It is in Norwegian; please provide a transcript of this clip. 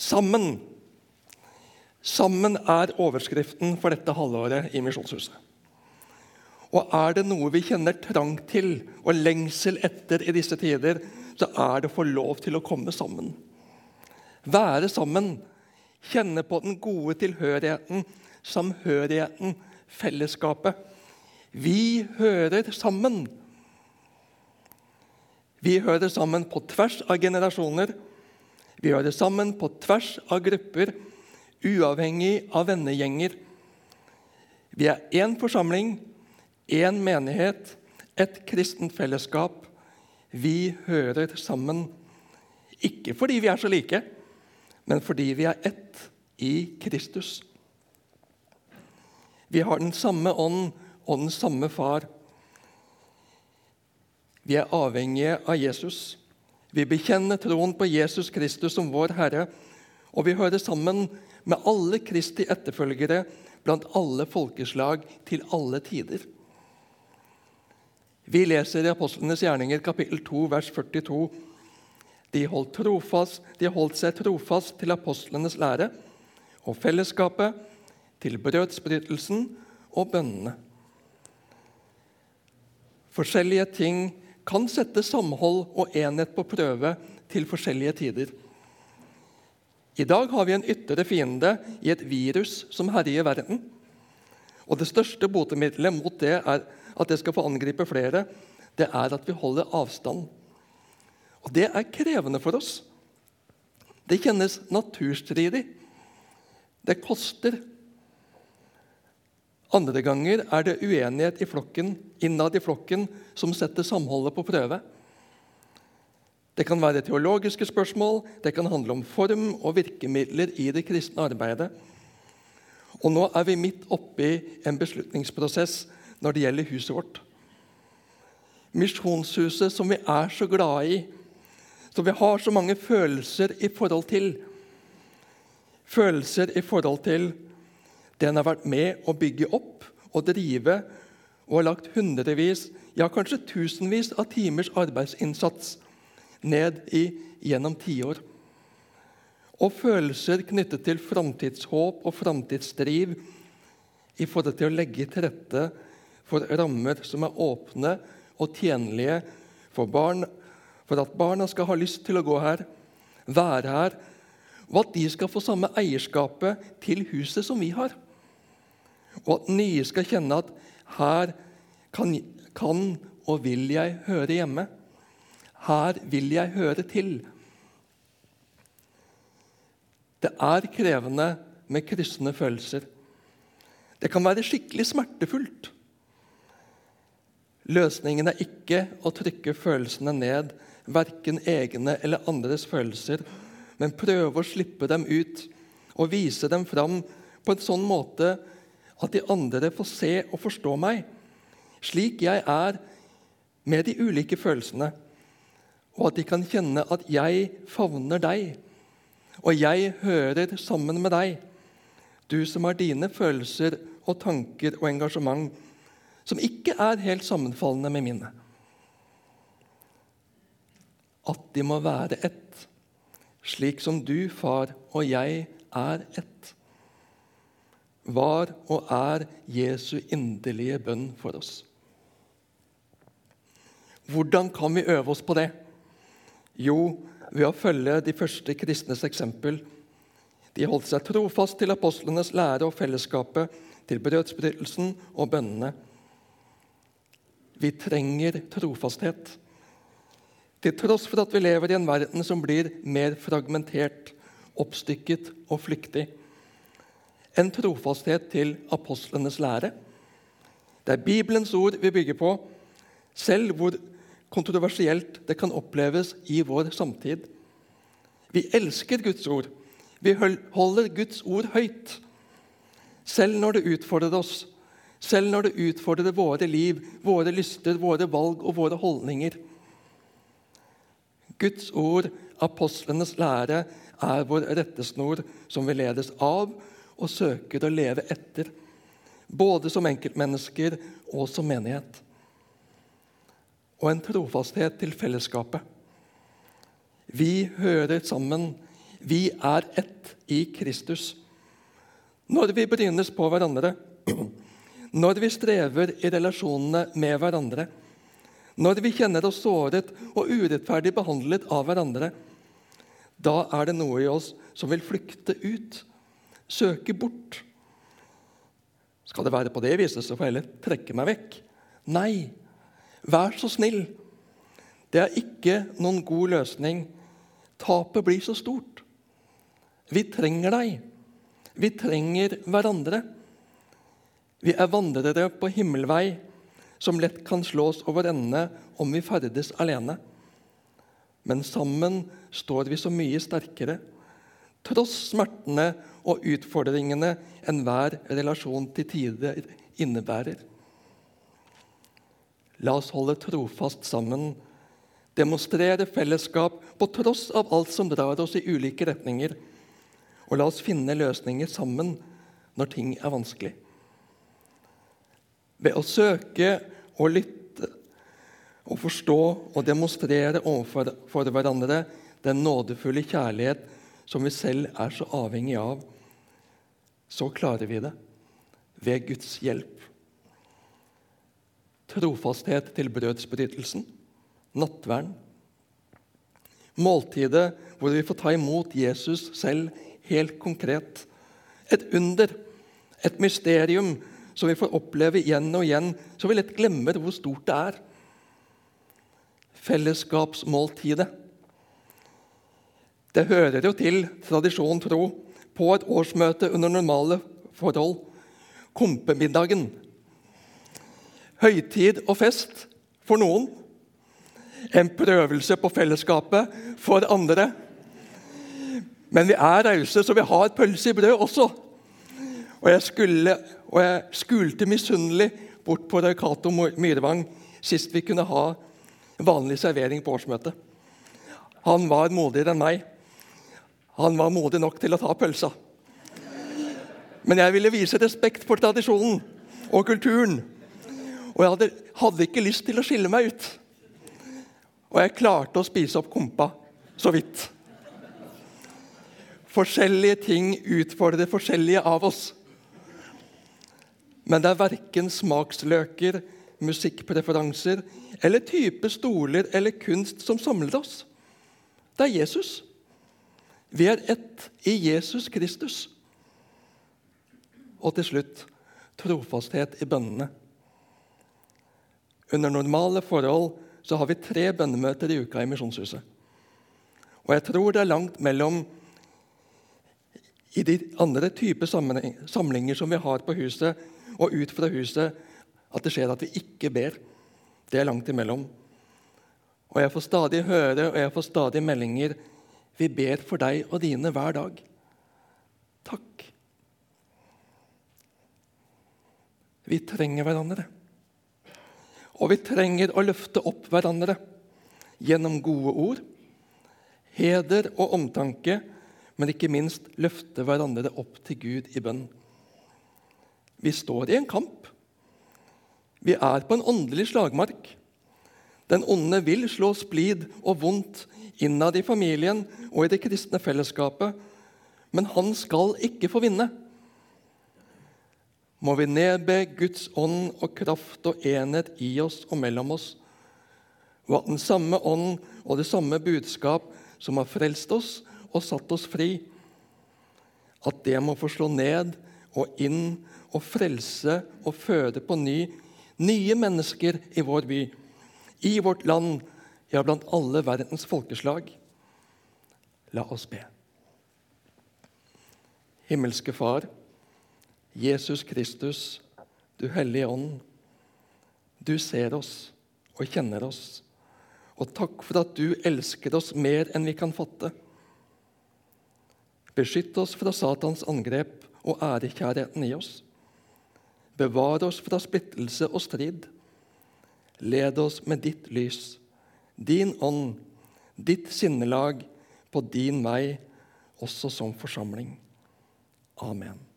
Sammen. Sammen er overskriften for dette halvåret i Misjonshuset. Og er det noe vi kjenner trang til og lengsel etter i disse tider, så er det å få lov til å komme sammen. Være sammen, kjenne på den gode tilhørigheten, samhørigheten, fellesskapet. Vi hører sammen. Vi hører sammen på tvers av generasjoner. Vi hører sammen på tvers av grupper, uavhengig av vennegjenger. Vi er én forsamling, én menighet, et kristent fellesskap. Vi hører sammen. Ikke fordi vi er så like, men fordi vi er ett i Kristus. Vi har den samme ånd og den samme far. Vi er avhengige av Jesus. Vi bekjenner troen på Jesus Kristus som vår Herre, og vi hører sammen med alle Kristi etterfølgere blant alle folkeslag til alle tider. Vi leser i Apostlenes gjerninger kapittel 2, vers 42. De holdt, trofast, de holdt seg trofast til apostlenes lære og fellesskapet, til brødsbrytelsen og bønnene. Forskjellige ting kan sette samhold og enhet på prøve til forskjellige tider. I dag har vi en ytre fiende i et virus som herjer verden. Og Det største botemiddelet mot det er at det skal få angripe flere, det er at vi holder avstand. Og Det er krevende for oss. Det kjennes naturstridig. Det koster. Andre ganger er det uenighet i flokken, innad i flokken som setter samholdet på prøve. Det kan være teologiske spørsmål, det kan handle om form og virkemidler i det kristne arbeidet. Og nå er vi midt oppi en beslutningsprosess når det gjelder huset vårt. Misjonshuset som vi er så glade i, som vi har så mange følelser i forhold til. Følelser i forhold til det en har vært med å bygge opp og drive og har lagt hundrevis, ja kanskje tusenvis av timers arbeidsinnsats ned i gjennom tiår. Og følelser knyttet til framtidshåp og framtidsdriv i forhold til å legge til rette for rammer som er åpne og tjenlige for barn, for at barna skal ha lyst til å gå her, være her, og at de skal få samme eierskapet til huset som vi har. Og at nye skal kjenne at her kan, kan og vil jeg høre hjemme. Her vil jeg høre til. Det er krevende med kryssende følelser. Det kan være skikkelig smertefullt. Løsningen er ikke å trykke følelsene ned, verken egne eller andres følelser, men prøve å slippe dem ut og vise dem fram på en sånn måte at de andre får se og forstå meg slik jeg er, med de ulike følelsene, og at de kan kjenne at jeg favner deg, og jeg hører sammen med deg, du som har dine følelser og tanker og engasjement, som ikke er helt sammenfallende med mine. At de må være ett, slik som du, far, og jeg er ett var og er Jesu inderlige bønn for oss. Hvordan kan vi øve oss på det? Jo, ved å følge de første kristnes eksempel. De holdt seg trofast til apostlenes lære og fellesskapet, til brødsbrytelsen og bønnene. Vi trenger trofasthet. Til tross for at vi lever i en verden som blir mer fragmentert, oppstykket og flyktig en trofasthet til apostlenes lære. Det er Bibelens ord vi bygger på, selv hvor kontroversielt det kan oppleves i vår samtid. Vi elsker Guds ord. Vi holder Guds ord høyt. Selv når det utfordrer oss, selv når det utfordrer våre liv, våre lyster, våre valg og våre holdninger. Guds ord, apostlenes lære, er vår rettesnor som vi ledes av og søker å leve etter, både som enkeltmennesker og som menighet. Og en trofasthet til fellesskapet. Vi hører sammen, Vi er ett i Kristus. Når vi brynes på hverandre, når vi strever i relasjonene med hverandre, når vi kjenner oss såret og urettferdig behandlet av hverandre, da er det noe i oss som vil flykte ut, søke bort. Skal det være på det viset, så får jeg heller trekke meg vekk. Nei, vær så snill. Det er ikke noen god løsning. Tapet blir så stort. Vi trenger deg. Vi trenger hverandre. Vi er vandrere på himmelvei som lett kan slås over ende om vi ferdes alene. Men sammen står vi så mye sterkere, tross smertene og utfordringene enhver relasjon til tider innebærer. La oss holde trofast sammen, demonstrere fellesskap på tross av alt som drar oss i ulike retninger, og la oss finne løsninger sammen når ting er vanskelig. Ved å søke og lytte og forstå og demonstrere overfor hverandre den nådefulle kjærlighet som vi selv er så avhengig av, så klarer vi det ved Guds hjelp. Trofasthet til brødsbrytelsen, nattverden. Måltidet hvor vi får ta imot Jesus selv helt konkret. Et under, et mysterium som vi får oppleve igjen og igjen, så vi lett glemmer hvor stort det er. Fellesskapsmåltidet. Det hører jo til tradisjon tro på et årsmøte under normale forhold. Kompemiddagen. Høytid og fest for noen. En prøvelse på fellesskapet for andre. Men vi er rause, så vi har pølse i brød også. Og jeg, skulle, og jeg skulte misunnelig bort på Cato Myrvang sist vi kunne ha vanlig servering på årsmøtet. Han var modigere enn meg. Han var modig nok til å ta pølsa. Men jeg ville vise respekt for tradisjonen og kulturen. Og jeg hadde, hadde ikke lyst til å skille meg ut. Og jeg klarte å spise opp kompa så vidt. Forskjellige ting utfordrer forskjellige av oss. Men det er verken smaksløker, musikkpreferanser eller type stoler eller kunst som samler oss. Det er Jesus. Vi er ett i Jesus Kristus. Og til slutt trofasthet i bønnene. Under normale forhold så har vi tre bønnemøter i uka i Misjonshuset. Og jeg tror det er langt mellom i de andre typer samlinger som vi har på huset, og ut fra huset at det skjer at vi ikke ber. Det er langt imellom. Og jeg får stadig høre og jeg får stadig meldinger. Vi ber for deg og dine hver dag. Takk. Vi trenger hverandre. Og vi trenger å løfte opp hverandre gjennom gode ord, heder og omtanke, men ikke minst løfte hverandre opp til Gud i bønn. Vi står i en kamp. Vi er på en åndelig slagmark. Den onde vil slå splid og vondt innad i familien og i det kristne fellesskapet, men han skal ikke få vinne. Må vi nedbe Guds ånd og kraft og enhet i oss og mellom oss, og at den samme ånd og det samme budskap som har frelst oss og satt oss fri, at det må få slå ned og inn og frelse og føde på ny nye mennesker i vår by, i vårt land, ja, blant alle verdens folkeslag. La oss be. Himmelske Far, Jesus Kristus, du Hellige Ånd. Du ser oss og kjenner oss. Og takk for at du elsker oss mer enn vi kan fatte. Beskytt oss fra Satans angrep og ærekjærheten i oss. Bevar oss fra splittelse og strid. Led oss med ditt lys, din ånd, ditt sinnelag på din vei, også som forsamling. Amen.